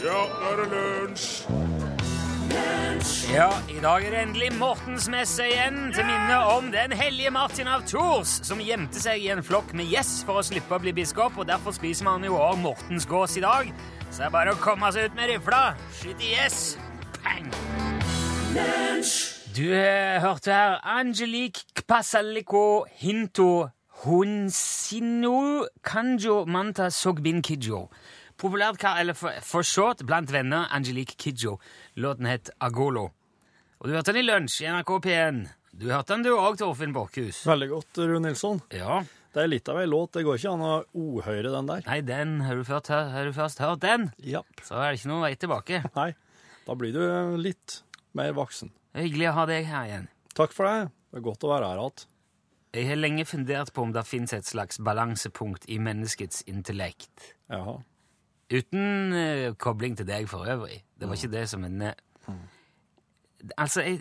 Ja, nå er det lunsj! Ja, i dag er det endelig Mortensmesse igjen, til minne om den hellige Martin av Tours, som gjemte seg i en flokk med gjess for å slippe å bli biskop, og derfor spiser man jo også Mortensgås i dag. Så det er bare å komme seg ut med rifla, Skyt i gjess, pang! Du eh, hørte her Angelique Kpasaliko Hinto Hunsino Kanjo Manta Sogbin Kidjo. Populært kar, eller for, for short blant venner Angelique Kidjo. Låten het Agolo. Og du hørte den i lunsj i NRK P1. Du hørte den du òg, Torfinn Borchhus. Veldig godt, Rune Nilsson. Ja. Det er litt av ei låt. Det går ikke an å ohøre den der. Nei, den har du, først, har du først hørt den, Ja. så er det ikke noen vei tilbake. Nei, da blir du litt mer voksen. Det er hyggelig å ha deg her igjen. Takk for det. Det er godt å være her igjen. Jeg har lenge fundert på om det fins et slags balansepunkt i menneskets intellekt. Jaha. Uten uh, kobling til deg for øvrig. Det var ikke det som en eh, Altså, jeg,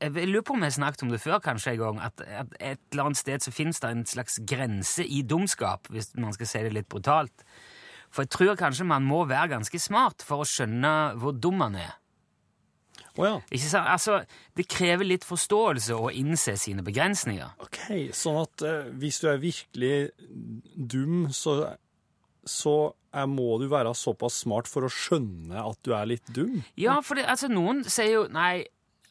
jeg, jeg lurer på om jeg snakket om det før kanskje en gang, at, at et eller annet sted så finnes det en slags grense i dumskap, hvis man skal si det litt brutalt. For jeg tror kanskje man må være ganske smart for å skjønne hvor dum man er. Å ja. Ikke sant? Altså, Det krever litt forståelse å innse sine begrensninger. OK, sånn at uh, hvis du er virkelig dum, så, så må du være såpass smart for å skjønne at du er litt dum? Ja, for det, altså, noen sier jo Nei,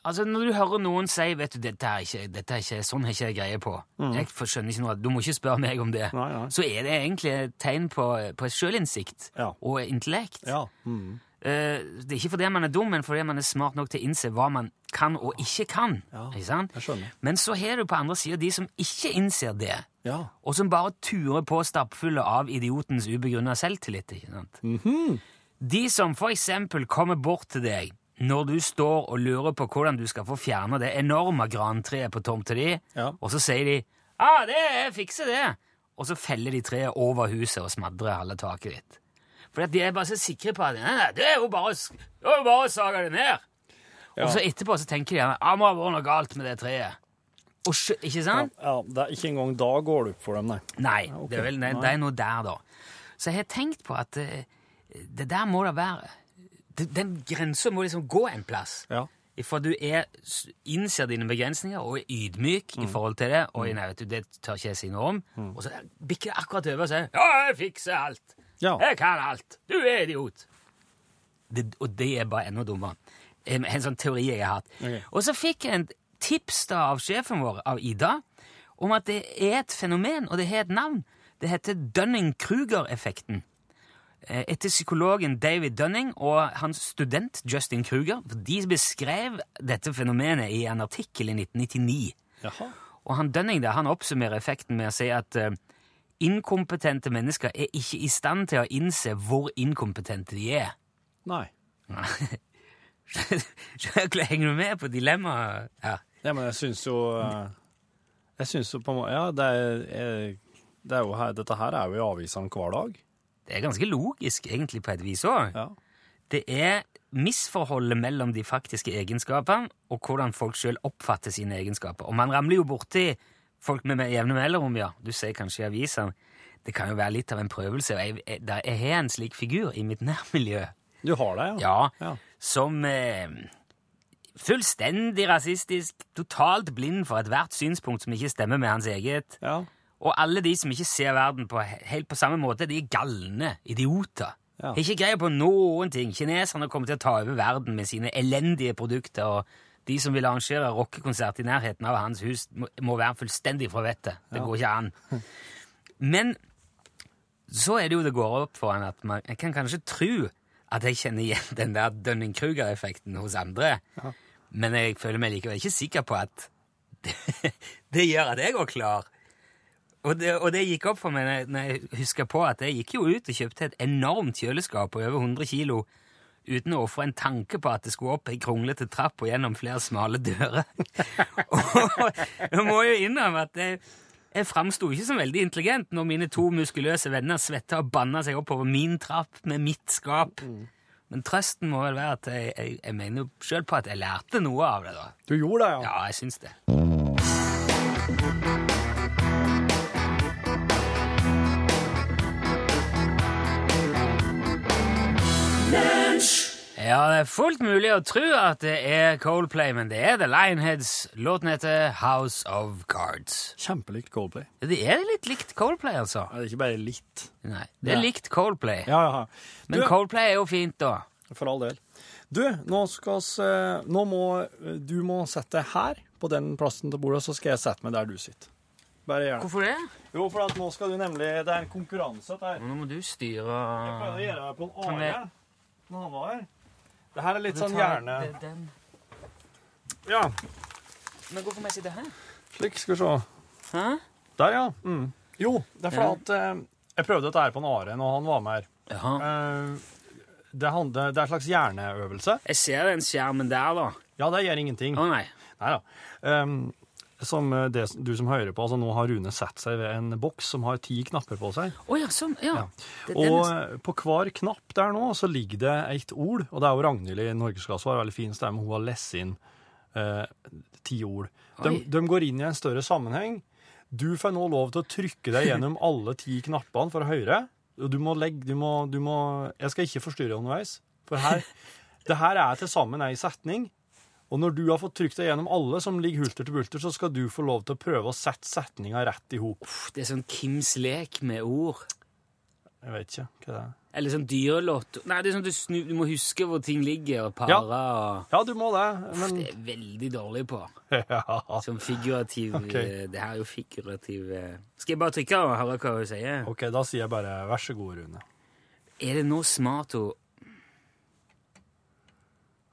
altså, når du hører noen si vet du, dette er ikke, dette er ikke, sånn har ikke jeg greie på Jeg skjønner ikke noe, Du må ikke spørre meg om det. Mm. Nei, nei. Så er det egentlig et tegn på, på sjølinnsikt Ja. og intellekt. Ja. Mm. Uh, det er ikke fordi man er dum, men fordi man er smart nok til å innse hva man kan og ikke kan. Ja, Ikke. Men så har du på andre sida de som ikke innser det, Ja. og som bare turer på stappfulle av idiotens ubegrunna selvtillit. ikke sant? Mhm. De som for eksempel kommer bort til deg når du står og lurer på hvordan du skal få fjerna det enorme grantreet på tomta di, Ja. og så sier de ah, det, jeg fikser det, og så feller de treet over huset og smadrer halve taket ditt. Fordi at de er bare så sikre på at nei, det er jo bare, det er jo bare å sage det ned. Ja. Og så etterpå så tenker de at det må ha vært noe galt med det treet. Og, ikke sant? ja, det er ikke engang da går det opp for dem, nei. Nei, ok. det, er vel, det, det er noe der, da. Så jeg har tenkt på at eh, det der må da være det- Den grensa må liksom gå en plass. Ja. For du er, innser dine begrensninger og er ydmyk i forhold til det. Og nei, vet du, det tør ikke jeg si noe om. Og så bikker det akkurat over og sier 'Ja, jeg fikser alt'. Ja. Jeg kan alt. Du er idiot. Det, og det er bare enda dummere. En, en sånn teori jeg har hatt. Okay. Og så fikk jeg en tips da av sjefen vår, av Ida, om at det er et fenomen, og det har et navn. Det heter Dunning-Kruger-effekten. Eh, Etter psykologen David Dunning og hans student Justin Kruger. De beskrev dette fenomenet i en artikkel i 1999. Jaha. Og han Dunning der, han oppsummerer effekten med å si at eh, inkompetente mennesker er ikke i stand til å innse hvor inkompetente de er. Nei. Henger du med på dilemmaet? Ja. Ja, men jeg syns jo eh, Jeg syns jo på en måte Ja, det er, det er jo her, dette her er jo i avisene hver dag. Det er ganske logisk, egentlig, på et vis òg. Ja. Det er misforholdet mellom de faktiske egenskapene og hvordan folk sjøl oppfatter sine egenskaper. Og man ramler jo borti folk med med jevne mellomrom, ja. Du ser kanskje i avisene. Det kan jo være litt av en prøvelse. Jeg, jeg, jeg har en slik figur i mitt nærmiljø. Du har det, ja? Ja, Ja. som eh, fullstendig rasistisk, totalt blind for ethvert synspunkt som ikke stemmer med hans eget. Ja. Og alle de som ikke ser verden på, helt på samme måte, de er galne idioter. Ja. Ikke greie på noen ting. Kineserne kommer til å ta over verden med sine elendige produkter, og de som vil arrangere rockekonsert i nærheten av hans hus, må, være fullstendig fra vettet. Det går ikke an. Men så er det jo det går opp for en at man jeg kan kanskje tro at jeg kjenner igjen den der Dunning-Kruger-effekten hos andre, men jeg føler meg likevel ikke sikker på at det, det gjør at jeg går klar. Og det, og det gikk opp for meg når jeg- husker på at jeg gikk jo ut og kjøpte et enormt kjøleskap på over 100 kilo uten å ofre en tanke på at det skulle opp ei kronglete trapp og gjennom flere smale dører. og jeg må jo innrømme at jeg, jeg framsto ikke som veldig intelligent når mine to muskuløse venner svetta og banna seg oppover min trapp med mitt skap. Men trøsten må vel være at jeg, jeg, jeg mener jo sjøl på at jeg lærte noe av det. da. Du gjorde det, ja? Ja, jeg syns det. Ja, det er fullt mulig å tro at det er Coldplay, men det er The Lionheads. Låten heter House of Cards. Kjempelikt Coldplay. Det er litt likt Coldplay, altså. Ja, det er ikke bare litt. Nei, det er Ja. likt Coldplay. Ja, ja. Men Du- Coldplay er jo fint, da. For all del. Du, nå skal oss, eh, nå må du må sette deg her på den plassen til bordet, så skal jeg sette meg der du sitter. Hvorfor det? Jo, for at nå skal du nemlig Det er en konkurranse. dette her. Nå må du styre Jeg prøvde å gjøre det på en Kan jeg- når han var her. Det her er litt sånn hjerne... den. Ja, Men hvorfor må jeg sitte her? slik skal vi se. Hæ? Der, ja. Mm. Jo, det er fordi Ja. at eh, Jeg prøvde dette her på en Are når han var med her. Jaha. Eh, det, handler, det er en slags hjerneøvelse. Jeg ser den skjermen der, da. Ja, det gjør ingenting. Å nei. Nei da. Um, som eh, det, du som hører på, altså nå har Rune satt seg ved en boks som har ti knapper på seg. Å ja, sånn. Ja. Ja. Og eh, på hver knapp der nå så ligger det et ord, og det er jo Ragnhild i Norgesklasse var veldig fin stemme, hun har lest inn eh, ti ord. De, de går inn i en større sammenheng. Du får nå lov til å trykke deg gjennom alle ti knappene for å høre. Og du må legge, du må, du må Jeg skal ikke forstyrre underveis, for her Det her er til sammen ei setning. Og når du har fått trykt deg gjennom alle som ligger hulter til bulter, så skal du få lov til å prøve å sette setninga rett i hop. det er sånn Kims lek med ord. Jeg vet ikke hva det er. Eller sånn dyrelotto Nei, det er sånn du, snu, du må huske hvor ting ligger, og parer og Ja, du må det, men Det er jeg veldig dårlig på. ja. Sånn figurativ Ok. eh, Det her er jo figurativ eh. Skal jeg bare trykke og høre hva hun sier? OK, da sier jeg bare vær så god, Rune. Er det nå smart å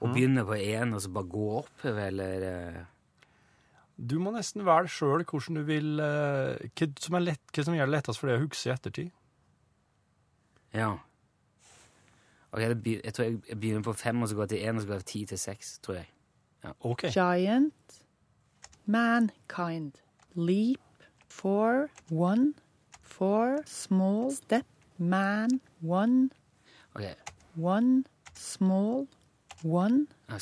Å begynne på én og så bare gå oppover, eller eh, Du må nesten velge sjøl hvordan du vil eh, Hva som, er lett, hva som gjør det lettest for deg å huske i ettertid. Ja. Ok, Jeg tror jeg begynner på fem, og så går jeg til én, og så går jeg ti til seks, tror jeg. OK. giant, mankind, leap, for, one, for, small, step, man, one, Ok, one, small, one. Nei,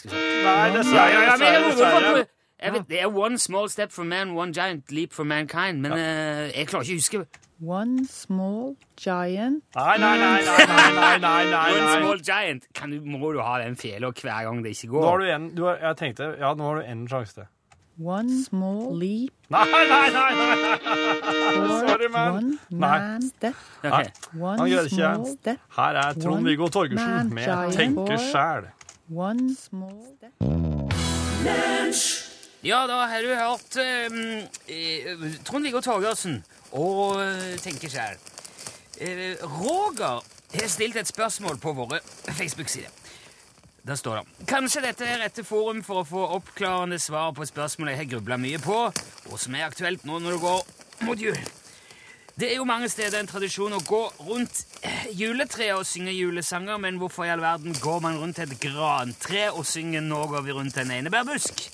det er one small step for man, one giant leap for mankind, men eh, jeg klarer ikke å huske one, small, giant, Nei, nei, nei, nei, nei, nei, nei, nei, One small giant. Kan du, må du ha den fela hver gang det ikke går? Nå har du en, du har, jeg tenkte, ja, nå har du en sjanse til. one, small, leap, Nei, nei, nei, nei. Sorry, man. one, Nei. man, step, one, Han gjør det ikke. small, step, Her er Trond-Viggo Torgersen med Tenke sjæl. One, small, step. Ja, da har du hørt um, eh, Trond-Viggo Torgersen og tenker Tenke sjæl. Eh, Roger har stilt et spørsmål på våre Facebook-sider. Der står det Kanskje dette er rette forum for å få oppklarende svar på spørsmål jeg har grubla mye på, og som er aktuelt nå når det går mot jul. Det er jo mange steder en tradisjon å gå rundt eh, juletreet og synge julesanger, men hvorfor i all verden går man rundt et grantre og synger 'Nå går vi rundt en einebærbusk'?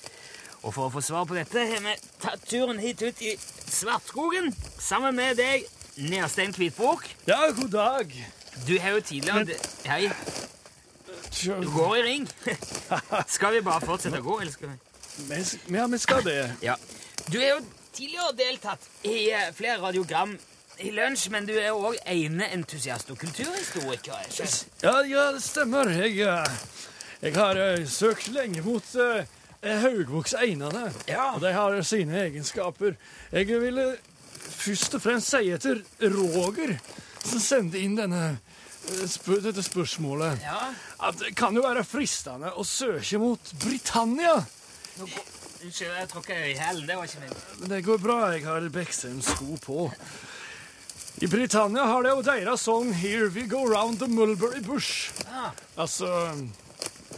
Og for å få svar på dette har vi tatt turen hit ut i Svartskogen sammen med deg, Nerstein Kvitbukk. Ja, god dag. Du har jo tidligere Hei, du går i ring. skal vi bare fortsette å gå, eller skal vi Ja, vi skal det. Ja. Du har jo tidligere deltatt i eh, flere radiogram i lunsj, men du er òg eneentusiast og kulturhistoriker. er ikke? Ja, ja, det stemmer. Jeg, eh, jeg har eh, søkt lenge mot uh, haugvokseinene. Ja. Og de har sine egenskaper. Jeg ville først og fremst si etter Roger, som sendte inn denne, eh, spør, dette spørsmålet. Ja. At det kan jo være fristende å søke mot Britannia. Unnskyld, jeg tråkka i hælen. Det var ikke min. Men det går bra. Jeg har Beksem-sko på. I Britannia har de jo deres sang 'Here We Go Round the Mulberry Bush'. Ah, Altså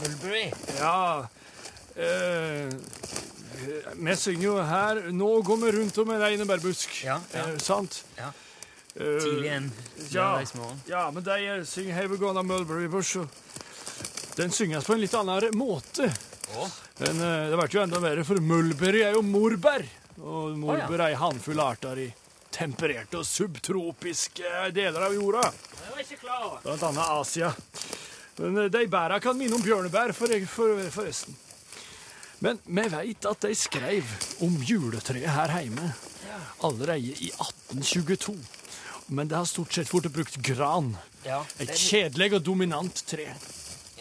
Mulberry. Ja eh, Vi synger jo her 'Nå går vi rundt om en einebærbusk'. Ja, ja. Eh, sant? Ja. Eh, Tidlig en ja. lørdagsmorgen. Ja, men de synger 'Here We Go Round the Mulberry Bush'. Den synges på en litt annen måte. Oh. Men eh, det blir jo enda verre, for mulberry er jo morbær. Og morbær er en håndfull arter i tempererte og subtropiske deler av jorda, Jeg var ikke klar over. blant annet Asia. Men eh, de bæra kan minne om bjørnebær, for, for, forresten. Men vi veit at de skrev om juletreet her hjemme allerede i 1822. Men det har stort sett blitt brukt gran. Ja, Et kjedelig og dominant tre.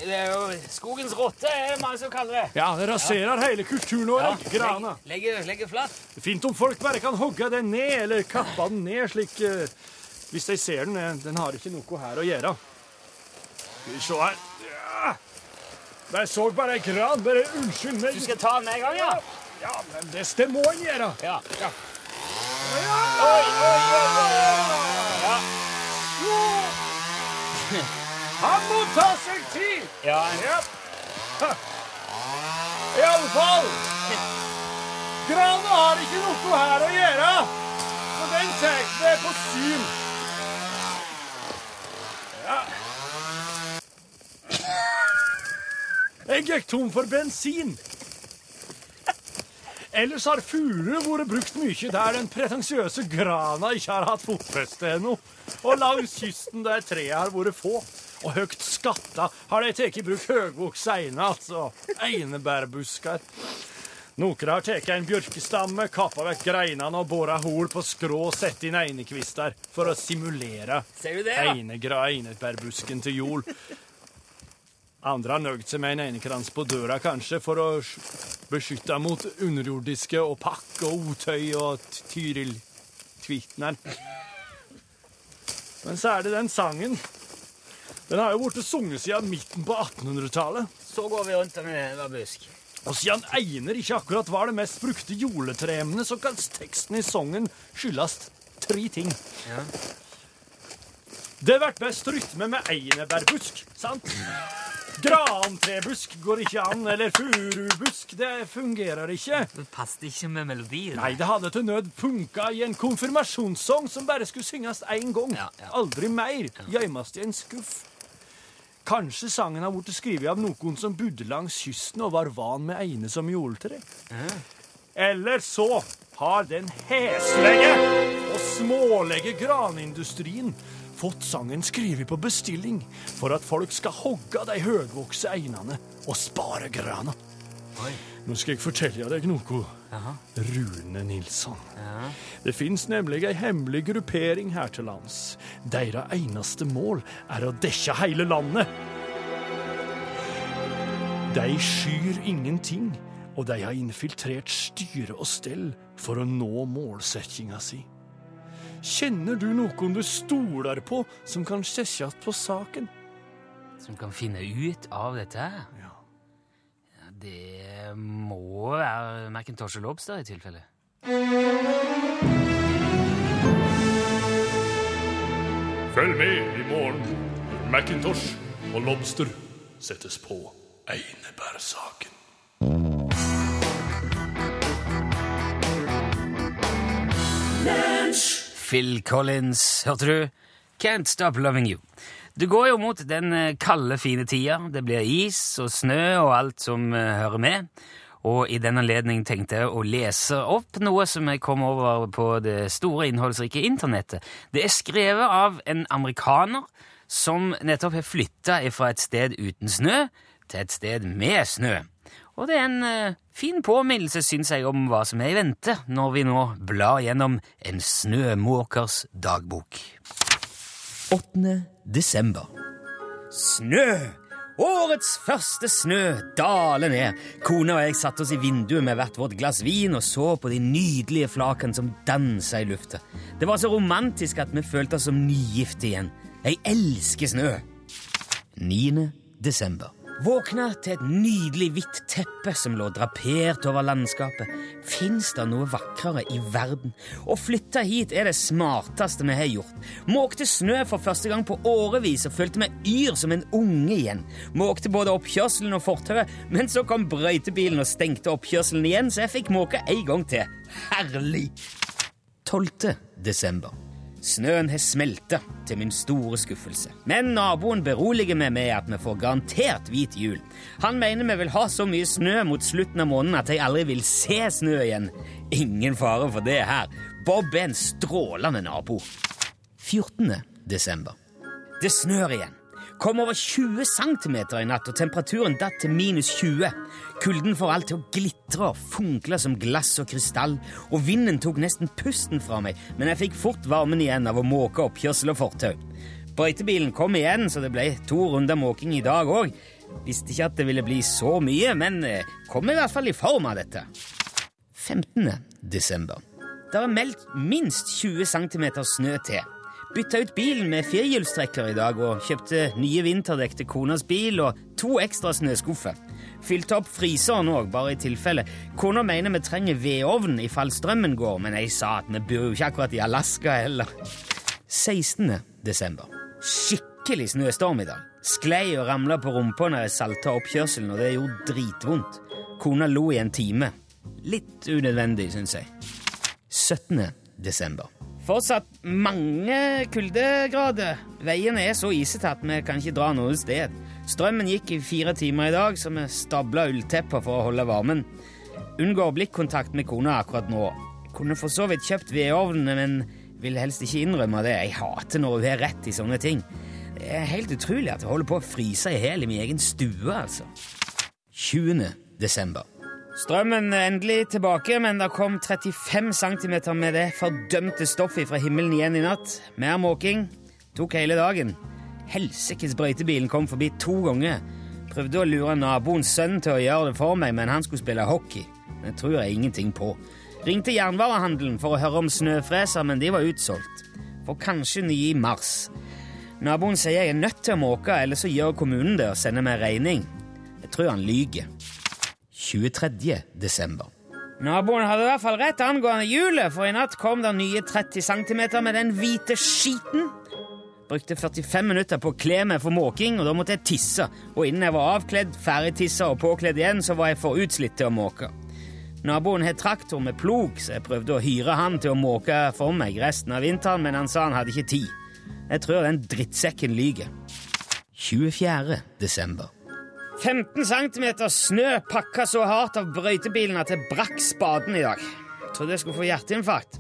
Det er jo skogens rotte, er det mange som kaller det. Ja, det raserer hele kulturen vår, grana. Legger, legger flatt. Fint om folk bare kan hogge den ned, eller kappe den ned, slik uh, Hvis de ser den. eh, Den har ikke noe her å gjøre. Skal vi se her. Ja. Jeg så bare ei gran. Bare unnskyld meg. Du skal ta den med en gang, ja? Ja, men det, må en gjøre. Ja. Han må ta seg tid! ja. Ja. I alle fall Grana har ikke noe her å gjøre, så den tar vi på syn. Ja. Jeg gikk tom for bensin. Ellers har furu vært brukt mye der den pretensiøse grana ikke har hatt fotfeste ennå. Og langs kysten der trærne har vært få og høyt skatta, har de tatt i bruk høgvokste einer, altså einebærbusker. Noen har tatt en bjørkestamme, kappa vekk greinene og bora hol på skrå og satt inn einekvister for å simulere Ser du det, ja? einegra einebærbusken til jol. Andre har nøyd seg med en einekrans på døra, kanskje, for å beskytte mot underjordiske og pakk og otøy og tyril tyriltvitner. Men så er det den sangen. Den har jo blitt sunget siden midten på 1800-tallet. Så går vi rundt med hver busk. Og siden einer ikke akkurat var det mest brukte juletreemnet, så kan teksten i sangen skyldes tre ting. Ja. Det blir best rytme med einebærbusk, sant? Grantrebusk går ikke an, eller furubusk. Det fungerer ikke. Det passet ikke med melodien. Nei, det hadde til nød funka i en konfirmasjonssang som bare skulle synges én gang. Ja, ja. Aldri mer. Gjemast i en skuff. Kanskje sangen har blitt skrevet av noen som bodde langs kysten og var van med eine som juletre. Eller så har den heslige og smålige granindustrien fått sangen skrevet på bestilling for at folk skal hogge de høgvokse einene og spare grana. Oi. Nå skal jeg fortelle deg noe, Aha. Rune Nilsson. Ja. Det fins nemlig ei hemmelig gruppering her til lands. Deres eneste mål er å dekke hele landet. De skyr ingenting, og de har infiltrert styre og stell for å nå målsettinga si. Kjenner du noen du stoler på, som kan sette på saken? Som kan finne ut av dette. Ja. Det må være Macintosh og Lobster i tilfelle. Følg med i morgen. Macintosh og Lobster settes på Einebærsaken. Phil Collins, hørte du? Can't Stop Loving You. Du går jo mot den eh, kalde, fine tida. Det blir is og snø og alt som eh, hører med. Og i den anledning tenkte jeg å lese opp noe som jeg kom over på det store, innholdsrike internettet. Det er skrevet av en amerikaner som nettopp har flytta fra et sted uten snø til et sted med snø. Og det er en eh, fin påminnelse, syns jeg, om hva som er i vente når vi nå blar gjennom en snømåkers dagbok. 8. desember. Snø! Årets første snø daler ned. Kona og jeg satte oss i vinduet med hvert vårt glass vin og så på de nydelige flakene som dansa i lufta. Det var så romantisk at vi følte oss som nygifte igjen. Jeg elsker snø. 9. desember. Våkna til et nydelig hvitt teppe som lå drapert over landskapet. Fins det noe vakrere i verden? Å flytte hit er det smarteste vi har gjort. Måkte snø for første gang på årevis og følte meg yr som en unge igjen. Måkte både oppkjørselen og fortauet, men så kom brøytebilen og stengte oppkjørselen igjen, så jeg fikk måke en gang til. Herlig! 12. desember. Snøen har smelta, til min store skuffelse. Men naboen beroliger meg med at vi får garantert hvit jul. Han mener vi vil ha så mye snø mot slutten av måneden at jeg aldri vil se snø igjen. Ingen fare for det her. Bob er en strålende nabo. 14. desember. Det snør igjen. Kom over 20 cm i natt, og temperaturen datt til minus 20. Kulden får alt til å glitre og funkle som glass og krystall, og vinden tok nesten pusten fra meg, men jeg fikk fort varmen igjen av å måke oppkjørsel og fortau. Brøytebilen kom igjen, så det ble to runder måking i dag òg. Visste ikke at det ville bli så mye, men eh, kom i hvert fall i form av dette. 15. desember. Det er meldt minst 20 cm snø til. Bytta ut bilen med firehjulstrekker i dag og kjøpte nye vinterdekk til konas bil og to ekstra snøskuffer. Fylte opp fryseren òg, bare i tilfelle. Kona mener vi trenger vedovn ifall strømmen går, men jeg sa at vi bor jo ikke akkurat i Alaska heller. 16. desember. Skikkelig snøstorm i dag. Sklei og ramla på rumpa når jeg salta oppkjørselen, og det gjorde dritvondt. Kona lo i en time. Litt unødvendig, syns jeg. 17. desember. Fortsatt mange kuldegrader. Veiene er så isete at vi kan ikke dra noe sted. Strømmen gikk i fire timer i dag, så vi stabla ulltepper for å holde varmen. Unngår blikkontakt med kona akkurat nå. Kunne for så vidt kjøpt vedovnene, men vil helst ikke innrømme det. Jeg hater når hun har rett i sånne ting. Det er helt utrolig at jeg holder på å fryse i hjel i min egen stue, altså. 20. desember. Strømmen er endelig tilbake, men det kom 35 cm med det fordømte stoffet fra himmelen igjen i natt. Mer måking. Tok hele dagen. Helsikes brøytebilen kom forbi to ganger. Prøvde å lure naboens sønn til å gjøre det for meg, men han skulle spille hockey. Det tror jeg ingenting på. Ringte jernvarehandelen for å høre om snøfreser, men de var utsolgt. For kanskje nye i mars. Naboen sier jeg er nødt til å måke, eller så gjør kommunen det og sender meg regning. Jeg tror han lyger. 23. desember. Naboen hadde i hvert fall rett angående hjulet, for i natt kom det nye 30 cm med den hvite skiten. Brukte 45 minutter på å kle meg for måking, og da måtte jeg tisse. Og innen jeg var avkledd, ferdigtissa og påkledd igjen, så var jeg for utslitt til å måke. Naboen har traktor med plog, så jeg prøvde å hyre han til å måke for meg resten av vinteren, men han sa han hadde ikke tid. Jeg tror den drittsekken lyger. 24. desember. 15 cm snø pakka så hardt av brøytebilen at jeg brakk spaden i dag. Trodde jeg skulle få hjerteinfarkt.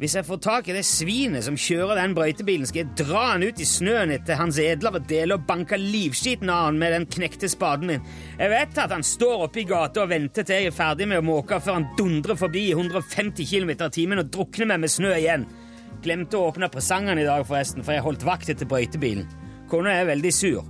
Hvis jeg får tak i det svinet som kjører den brøytebilen, skal jeg dra han ut i snøen etter hans edlere deler og banke livskiten av han med den knekte spaden min. Jeg vet at han står oppe i gata og venter til jeg er ferdig med å måke før han dundrer forbi i 150 km i timen og drukner meg med snø igjen. Glemte å åpne presangene i dag, forresten, for jeg holdt vakt etter brøytebilen. Kona er veldig sur.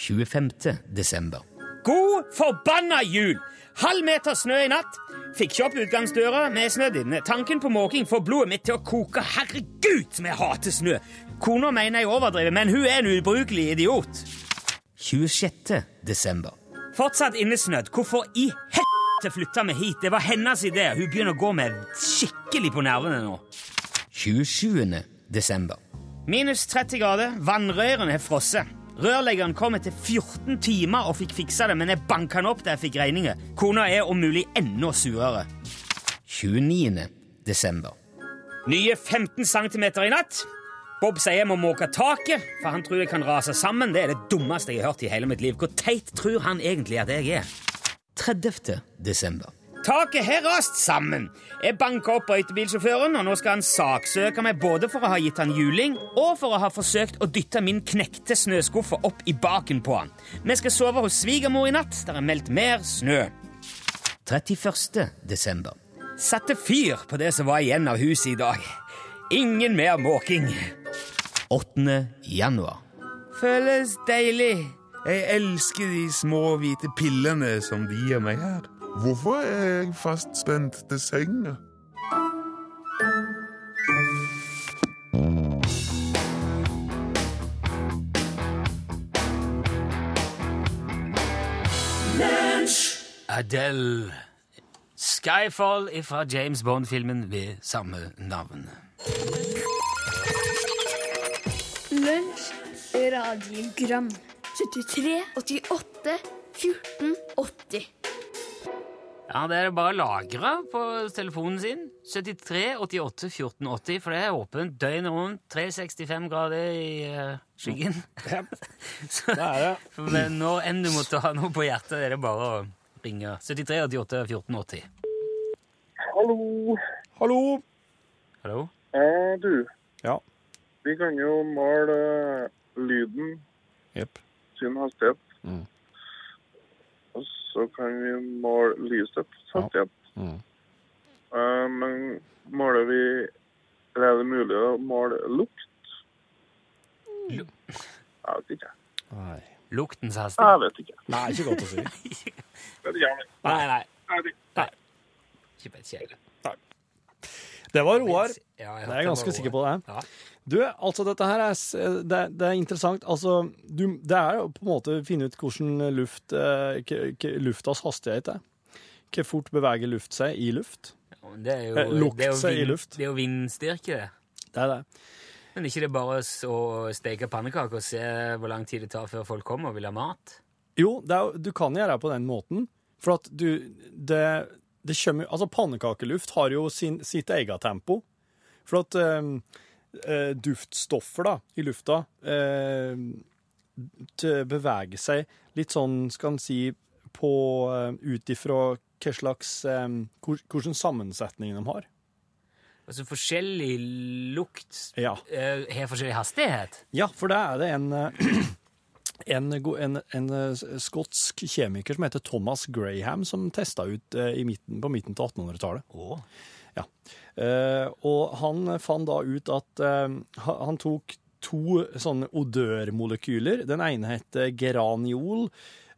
25. desember. God forbanna jul! Halv meter snø i natt. Fikk ikke opp utgangsdøra, med snødd inne. Tanken på måking får blodet mitt til å koke. Herregud, som jeg hater snø! Kona mener jeg overdriver, men hun er en ubrukelig idiot. 26. desember. Fortsatt innesnødd. Hvorfor i helvete flytta vi hit? Det var hennes idé. Hun begynner å gå med skikkelig på nervene nå. 27. desember. Minus 30 grader. Vannrørene har frosset. Rørleggeren kom etter 14 timer og fikk fiksa det, men jeg banka han opp da jeg fikk regninger. Kona er om mulig enda surere. 29. desember. Nye 15 cm i natt. Bob sier jeg må måke taket, for han tror jeg kan rase sammen. Det er det dummeste jeg har hørt i hele mitt liv. Hvor teit tror han egentlig at jeg er? 30. desember. Taket har rast sammen. Jeg banka opp brøytebilsjåføren, og nå skal han saksøke meg både for å ha gitt han juling og for å ha forsøkt å dytte min knekte snøskuffe opp i baken på han. Vi skal sove hos svigermor i natt. Der er meldt mer snø. 31. desember. Satte fyr på det som var igjen av huset i dag. Ingen mer måking. 8. januar. Føles deilig. Jeg elsker de små hvite pillene som de gir meg her. Hvorfor er jeg fastspent til senga? Adele. Skyfall fra James Bond-filmen ved samme navn. Lunsj, radiogram 73, 88, 14, 80 Ja, Det er bare å lagre på telefonen sin. 73 88 14 80, for det er åpent døgnet rundt. 365 grader i uh, skyggen. Så, Det er det. for når enn du måtte ha noe på hjertet, er det bare å ringe. 73 88 14 80. Hallo. Hallo! Hallo? Ja, du. Ja. Vi kan jo måle eh, lyden Jepp. sin hastighet. Mm. Så kan vi måle lysets Ja. Mm. Uh, men måler vi Eller er det mulig å måle lukt? L Jeg vet ikke. Nei. Luktens Jeg hastighet? vet ikke. Nei, ikke godt å si. nei, jeg. Nei, nei. Nei, det-. Var Roar. Ja, Det er jeg ganske sikker på det. Ja. Du, altså dette her er, det, er- det er interessant. Altså, du, det er jo på en måte å finne ut hvordan luft, eh, k- k- luftas hastighet er. Hvor fort beveger luft seg i luft. Ja, Det er jo, Eh, lukt det er jo seg i luft. Det er jo vindstyrke, det. Det er det. Men ikke det bare å steke pannekaker og se hvor lang tid det tar før folk kommer og vil ha mat? Jo, det er, du kan gjøre det på den måten. For at du Det, det kommer Altså, pannekakeluft har jo sin, sitt eget tempo. For at eh, eh, duftstoffer da, i lufta eh, beveger seg litt sånn, skal en si, på uh, Ut ifra hva slags eh, Hvordan sammensetning de har. Altså forskjellig lukt Ja. eh, har forskjellig hastighet? Ja, for det er det en, eh, en, en, en eh, skotsk kjemiker som heter Thomas Graham, som testa ut eh, i midten, på midten av 1800-tallet. Ja. Eh, og han fant da ut at han tok to sånne odørmolekyler. Den ene heter geraniol,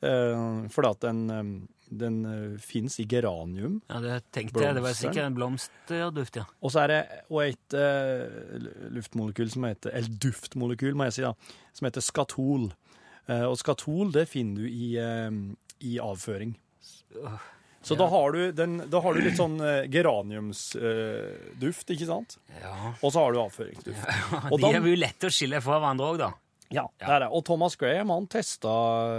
fordi at den, den uh, fins i geranium. Ja, det tenkte jeg. Det var sikkert en blomsterduft, ja. Og så er det og et uh, luftmolekyl som heter, eller duftmolekyl, må jeg si, da, som heter skatol. Eh, og skatol, det finner du i, eh, i avføring. Så da, har du den, da har du litt sånn eh, geraniumsduft, ikke sant? Ja. Og så har du avføringsduft. Ja, De da- er jo lette å skille fra hverandre òg, da. Ja, det er det. Og Thomas Graham han testa,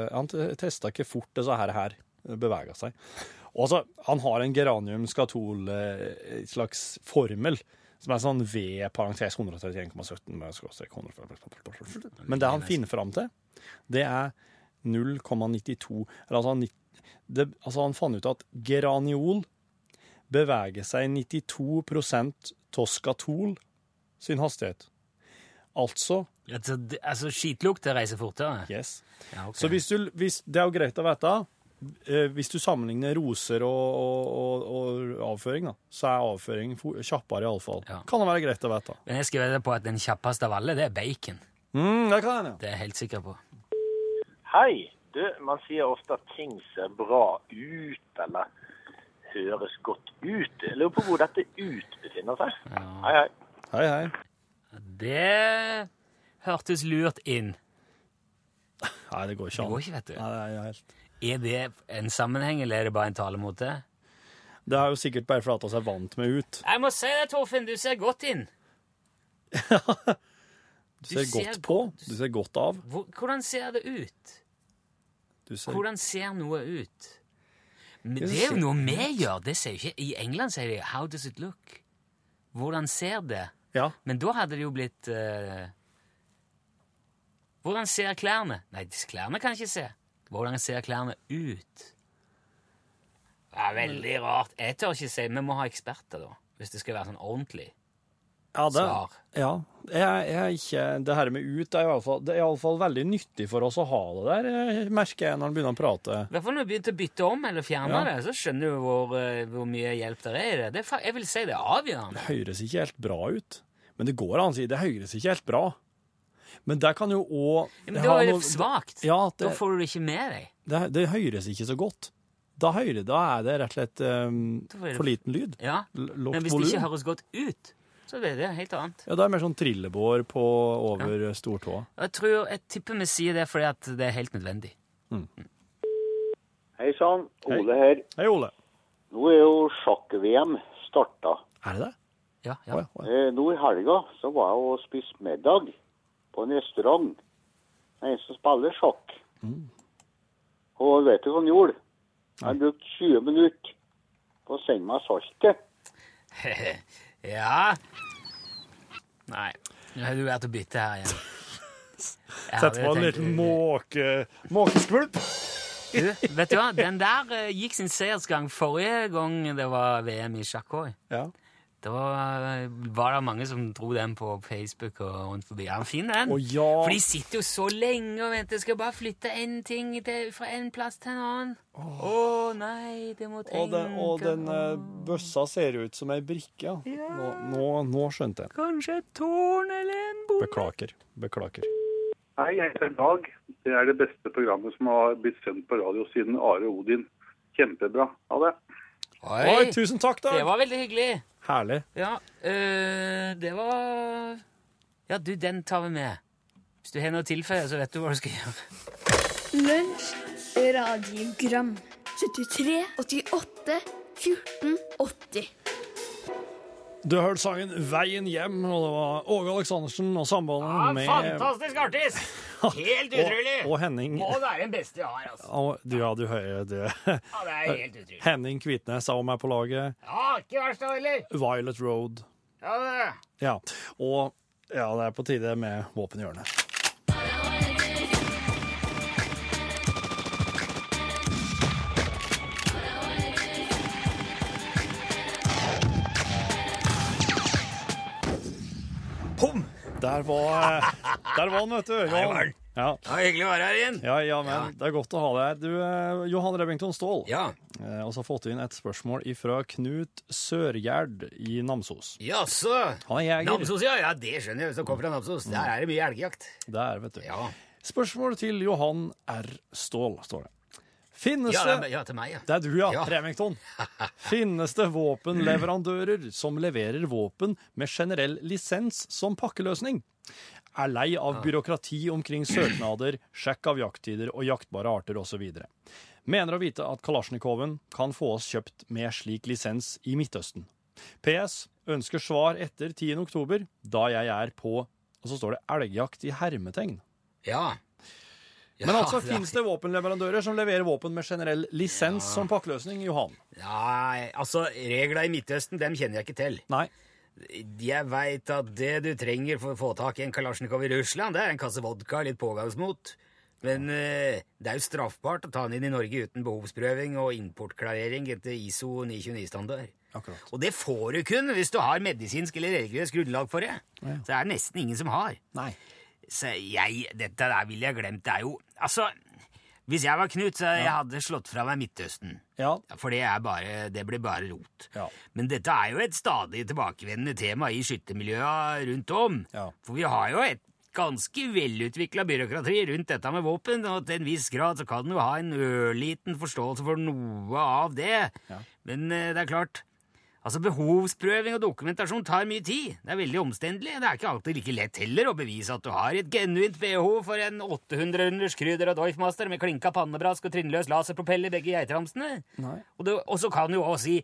han testa ikke fort disse her, her bevega seg. Og så, Han har en geranium-skatol, slags formel, som er sånn V parentes 131,17 med skråstrek 100. Men det han finner fram til, det er 0,92. Eller altså, han nitt- det, altså Han fant ut at geraniol beveger seg 92 av skatol sin hastighet. Altså Altså, altså skitlukta reiser fortere. Yes. Ja, okay. Så hvis du, hvis, det er jo greit å vite. eh, Hvis du sammenligner roser og, og, og, og avføring, da, så er avføring kjappere iallfall. Ja. Kan det være greit å vite. Men jeg skal vedde på at den kjappeste av alle, det er bacon. Mm, det kan jeg, Det er jeg helt sikker på. Hei. Du, man sier ofte at ting ser bra ut, eller høres godt ut. Jeg lurer på hvor dette ut befinner seg. Hei, hei. Hei, hei. Det hørtes lurt inn. Nei, det går ikke Det går ikke, vet du. Nei, det er helt... Er det en sammenheng, eller er det bare en talemåte? Det er jo sikkert bare fordi vi er vant med ut. Jeg må si det, Torfinn, du ser godt inn. Du ser ser godt på. Du ser godt av. Hvordan ser det ut? Du ser... Hvordan ser noe ut? Men Det det er jo noe vi gjør. Det sier ikke I England sier de 'How does it look?' Hvordan ser det? Ja. Men da hadde det jo blitt uh... Hvordan ser klærne? Nei, klærne kan jeg ikke se. Hvordan ser klærne ut? Det er veldig rart. Jeg tør ikke si Vi må ha eksperter, da. Hvis det skal være sånn ordentlig Ja, det, svar. ja. Jeg, jeg er ikke, det her med ut er i alle fall, det er veldig nyttig for oss å ha det der, eh, merker jeg når han begynner å prate. I hvert fall når du begynte å bytte om eller fjerne Ja. det, så skjønner du hvor, eh, hvor mye hjelp det er i det. det jeg vil si det er avgjørende. Det høres ikke helt bra ut. Men det går an å si det høres ikke helt bra. Men det kan jo òg men da er det svakt. Ja, Da får du det ikke med deg. det, det høres ikke så godt. Da, høyre, da er det rett og slett um, for liten lyd. Ja. L- Men hvis det ikke høres godt ut, så er det helt annet. Ja, det er mer sånn trillebår på over stortåa. Jeg tror, jeg tipper vi sier det fordi at det er helt nødvendig. Hei sann. Ole her. Hei, Ole. Nå er jo sjakk-VM starta. Er det det? Ja, ja. ja, å, ja. Eh, nå i helga så var jeg og spiste middag på en restaurant. Det en som spiller sjakk. Og vet du hva han gjorde? Han brukte 20 minutter på å sende meg saltet. ja. Nei, nå har du vært og bytte her igjen. Sett på en liten måke, måkeskvulp. Du, vet du hva? Den der eh, gikk sin seiersgang forrige gang det var VM i sjakk òg. Ja. Da var, det mange som dro den på Facebook og rundt forbi. Ja, fin den. Oh, ja. For de sitter jo så lenge og venter. Skal bare flytte én ting til, fra en plass til en annen. Å nei, det må tenke Og den, og den eh, bøssa ser ut som ei brikke. Ja. Nå, nå, nå skjønte jeg. Kanskje et tårn eller en bom. Beklager. Beklager. Hei, jeg heter Dag. Det er det beste programmet som har blitt sendt på radio siden Are Odin. Kjempebra. Ha det. Oi, Oi, tusen takk, da! det var veldig hyggelig. Herlig. Ja, øh, det var Ja, du, den tar vi med. Hvis du har noe å tilføye, så vet du hva du skal gjøre. Lunsj, radiogram 73, 88, 14, 80 Du hørte sangen 'Veien hjem', og det var Åge Aleksandersen og sambandet med Fantastisk artist! Helt utrolig! og, og Henning Må være den beste jeg har, altså. og, du, Ja, du hører det. Ja, det er helt utrolig. Henning Kvitnes er også med på laget. Ja, ikke verst da heller. Violet Road. Ja, det. Ja. Og ja, det er på tide med våpenhjørnet. Der var, der var han, vet du. Var Johan. Det Ja. Ja, hyggelig å være her igjen. Ja, ja, men det er godt å ha deg her. Du, eh, Johan Rebington Ståhl, Ja. eh, og så har fått inn et spørsmål fra Knut Sørgjerd i Namsos. Jaså. Han er jeger. Namsos, ja. ja. Det skjønner jeg hvis du kommer fra Namsos. Der er det mye elgjakt. Der, vet du. Ja. Spørsmål til Johan R. Ståhl, står det. Finnes Ja, det ja, til meg, ja. Det er du, ja. Ja. Remington. Finnes det våpenleverandører som leverer våpen med generell lisens som pakkeløsning? Er lei av byråkrati omkring søknader, sjekk av jakttider og jaktbare arter osv. Mener å vite at Kalasjnikoven kan få oss kjøpt med slik lisens i Midtøsten. PS. Ønsker svar etter 10. oktober, da jeg er på Og så står det elgjakt i hermetegn. Ja. Men altså, det- finnes det våpenleverandører som leverer våpen med generell lisens som pakkeløsning, Johan? Ja, altså, reglene i Midtøsten, dem kjenner jeg ikke til. Nei. Jeg veit at det du trenger for å få tak i en Kalasjnikov i Russland, det er en kasse vodka og litt pågangsmot. Men eh, det er jo straffbart å ta den inn i Norge uten behovsprøving og importklarering etter ISO 929-standard. Akkurat. Og det får du kun hvis du har medisinsk eller religiøst grunnlag for det. Så det er nesten ingen som har. Nei. Så jeg, dette der ville jeg glemt. Det er jo Altså, hvis jeg var Knut, så jeg hadde slått fra meg Midtøsten. Ja. For det, er bare, det blir bare rot. Ja. Men dette er jo et stadig tilbakevendende tema i skyttermiljøa rundt om. Ja. For vi har jo et ganske velutvikla byråkrati rundt dette med våpen, og til en viss grad så kan du ha en ørliten forståelse for noe av det. Men eh, det er klart Altså, Behovsprøving og dokumentasjon tar mye tid. Det er veldig omstendelig. Det er ikke alltid like lett heller å bevise at du har et genuint behov for en 800-runders krydder og Doifmaster med klinka pannebrask og trinnløs laserpropell i begge geitramsene. Og, så kan du jo også si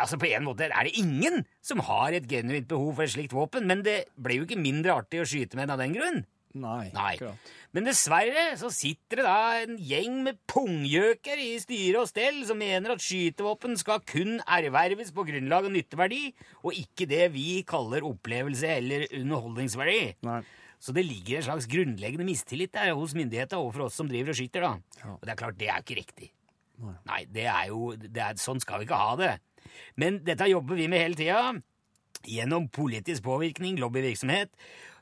Altså På en måte er det ingen som har et genuint behov for et slikt våpen, men det ble jo ikke mindre artig å skyte med den av den grunn. Nei. Nei. Akkurat. Men dessverre så sitter det da en gjeng med punggjøker i styre og stell som mener at skytevåpen skal kun erverves på grunnlag av nytteverdi, og ikke det vi kaller opplevelse eller underholdningsverdi. Nei. Så det ligger en slags grunnleggende mistillit der hos myndighetene overfor oss som driver og skyter. da. Ja. Og det er klart, det er ikke riktig. Nei, det er jo, det er, sånn skal vi ikke ha det. Men dette jobber vi med hele tida, gjennom politisk påvirkning, lobbyvirksomhet.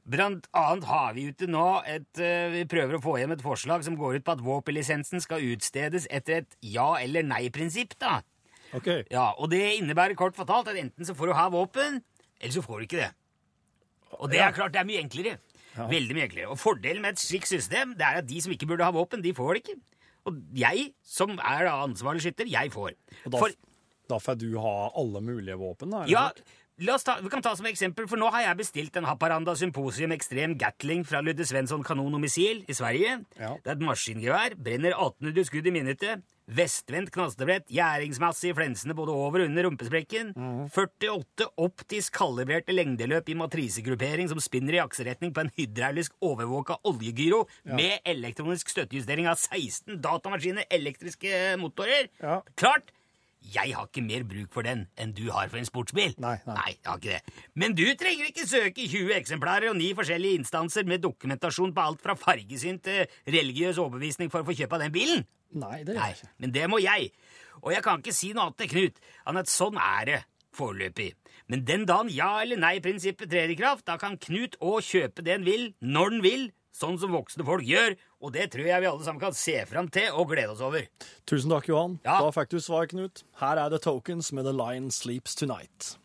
Blant annet har vi ute nå et eh, Vi prøver å få hjem et forslag som går ut på at våpenlisensen skal utstedes etter et ja- eller nei-prinsipp. da. OK. Ja, Og det innebærer kort fortalt at enten så får du ha våpen, eller så får du ikke det. Og det er klart det er mye enklere. Veldig mye enklere. Og fordelen med et slikt system det er at de som ikke burde ha våpen, de får det ikke. Og jeg, som er da ansvarlig skytter, jeg får. Og da, For, da får du ha alle mulige våpen, da? eller ja, ta, vi kan ta som eksempel, for nå har jeg bestilt en Haparanda Symposium Extreme Gatling fra Ludde Svensson kanon og missil i Sverige. Ja. Det er et maskingevær, brenner 1800 skudd i minuttet, vestvendt knastebrett, gjæringsmasse i flensene både over og under rumpesprekken, 48 optisk kalibrerte lengdeløp i matrisegruppering som spinner i akseretning på en hydraulisk overvåka oljegyro med elektronisk støttejustering av 16 datamaskiner, elektriske motorer. Ja. Klart! Jeg har ikke mer bruk for den enn du har for en sportsbil. Nei, nei. nei jeg har ikke det. Men du trenger ikke søke i 20 eksemplarer og ni forskjellige instanser med dokumentasjon på alt fra fargesyn til religiøs overbevisning for å få kjøpe den bilen. Nei, det gjør jeg ikke. men det må jeg. Og jeg kan ikke si noe annet til Knut enn at sånn er det foreløpig. Men den dagen ja- eller nei-prinsippet trer i kraft, da kan Knut òg kjøpe det han vil, når han vil, sånn som voksne folk gjør, og det tror jeg vi alle sammen kan se fram til og glede oss over. Tusen takk, Johan. Ja. Da fikk du svar, Knut. Her er The Tokens med The Lion Sleeps Tonight.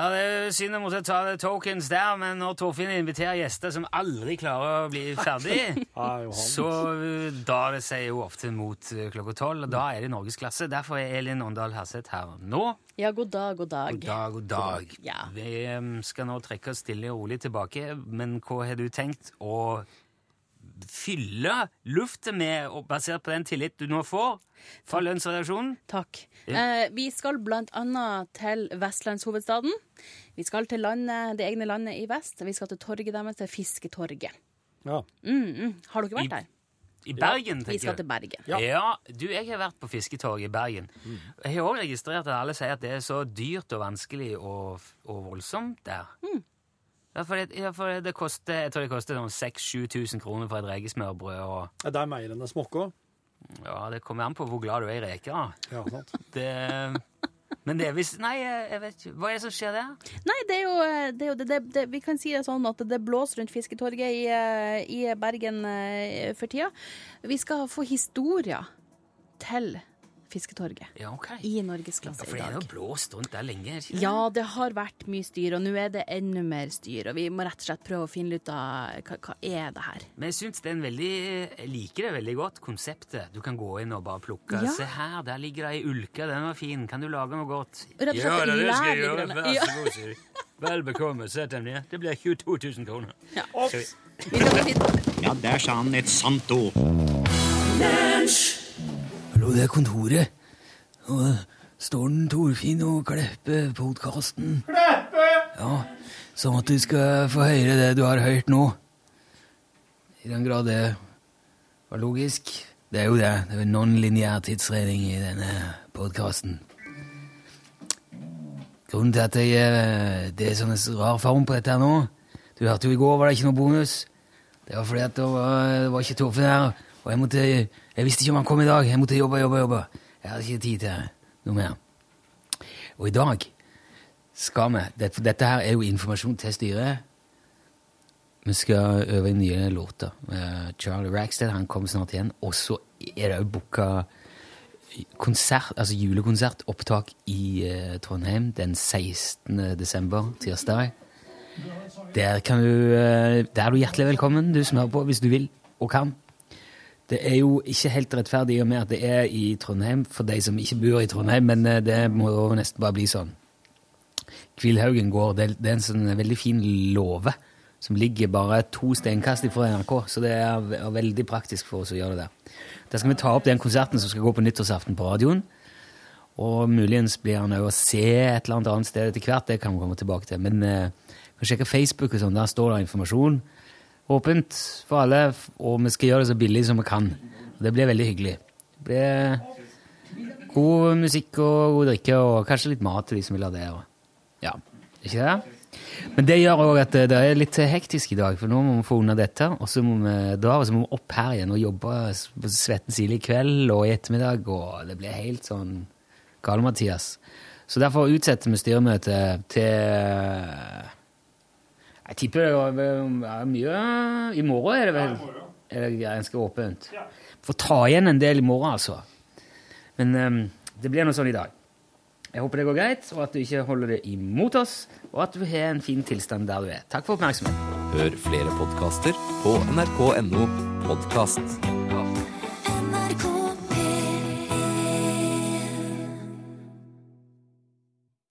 Ja, Det er synd å måtte ta det tokens der, men når Torfinn inviterer gjester som aldri klarer å bli ferdig, er så da drar det seg jo ofte mot uh, klokka tolv, og da er det norgesklasse. Derfor er Elin Åndal Herseth her nå. Ja, god dag, god dag. God dag, god dag. Ja. Vi um, skal nå trekke oss stille og rolig tilbake, men hva har du tenkt å fylle luftet med, og basert på den tillit du nå får fra lønnsredaksjonen? Takk. Eh, vi skal annet til vestlandshovedstaden. Vi skal til landet, det egne landet i vest. Vi skal til torget deres, til Fisketorget. Ja. Mm, mm. Har dere vært I- der? I Bergen, Vi tenker skal til Bergen. Ja. du, jeg har vært på Fisketorget i Bergen. Jeg har også registrert at alle sier at det er så dyrt og vanskelig og, og voldsomt der. Ja, for det, ja, for det koster, jeg tror det koster sånn 6000-7000 kroner for et rekesmørbrød. Og, Det er mer enn det smokker. ja, det kommer an på hvor glad du er i reker. da. Ja, sant. Det, men det er visst Nei, jeg vet ikke. Hva er det som skjer der? Nei, det er jo, det er jo det, det, det, Vi kan si det sånn at det blåser rundt Fisketorget i, eh, i Bergen eh, for tida. Vi skal få historier til Fisketorget Ja, ok. i norgesklasse i dag. Ja, For det er jo blåst rundt der lenge. ikke? Ja, det har vært mye styr, og nå er det enda mer styr. Og vi må rett og slett prøve å finne ut av hva, hva er det her. Men jeg synes det er en veldig, jeg liker det veldig godt, konseptet. Du kan gå inn og bare plukke. Ja. Se her, der ligger det ei ulke, den var fin. Kan du lage noe godt? Rett og slett det skal jeg gjøre. Vær så god, sier de. Vel bekomme, sett dem ned. Det blir 22 000 kroner. Ja. Finne- Ja, der sa han et sant ord. Hallo, det kontoret. Og står den Torfinn og Kleppe podkasten. Kleppe! Ja, sånn at du skal få høre det du har hørt nå. I den grad det var logisk. Det er jo det. Det er non-lineær tidsregning i denne podkasten. Grunnen til at jeg, eh, det er sånn en rar form på dette her nå Du hørte jo i går var det ikke noe bonus. Det var fordi at det var, det var ikke Torfinn her. Og jeg måtte Jeg visste ikke om han kom i dag. Jeg måtte jobbe, jobbe, jobbe. Jeg hadde ikke tid til noe mer. Og i dag skal vi det, for Dette her er jo informasjon til styret. Vi skal øve inn nye låter. Eh, Charlie Rackstead han kommer snart igjen. Og så er det òg booka konsert, altså julekonsertopptak i uh, Trondheim den 16. desember, tirsdag. Der, kan du, uh, der er du hjertelig velkommen, du som hører på, hvis du vil og kan. Det er jo ikke helt rettferdig i og med at det er i Trondheim for de som ikke bor i Trondheim, men eh, det må jo nesten bare bli sånn. Kvilhaugen gård, det, er en sånn veldig fin låve som ligger bare to steinkast fra NRK, så det er veldig praktisk for oss å gjøre det der. Der skal vi ta opp den konserten som skal gå på nyttårsaften på radioen. Og muligens blir han òg å se et eller annet annet sted etter hvert, det kan vi komme tilbake til. Men eh, kan sjekke Facebook og sånn, der står det informasjon. Åpent for alle, og vi skal gjøre det så billig som vi kan. Det blir veldig hyggelig. Det blir god musikk og god drikke, og kanskje litt mat til de som vil ha det. Og, ja, ikke det? Men det gjør òg at det det er litt hektisk i dag, for nå må vi få unna dette. Og så må vi dra og så må vi opp her igjen og jobbe på svetten tidlig i kveld og i ettermiddag, og det blir helt sånn gale-Mathias. Så derfor utsetter vi styremøtet til Jeg tipper det er mye I morgen er det vel er det ganske åpent. Får ta igjen en del i morgen, altså. Men um, det blir noe sånn i dag. Jeg håper det går greit, og at du ikke holder det imot oss, og at du har en fin tilstand der du er. Takk for oppmerksomheten. Hør flere podkaster på nrk.no podkast.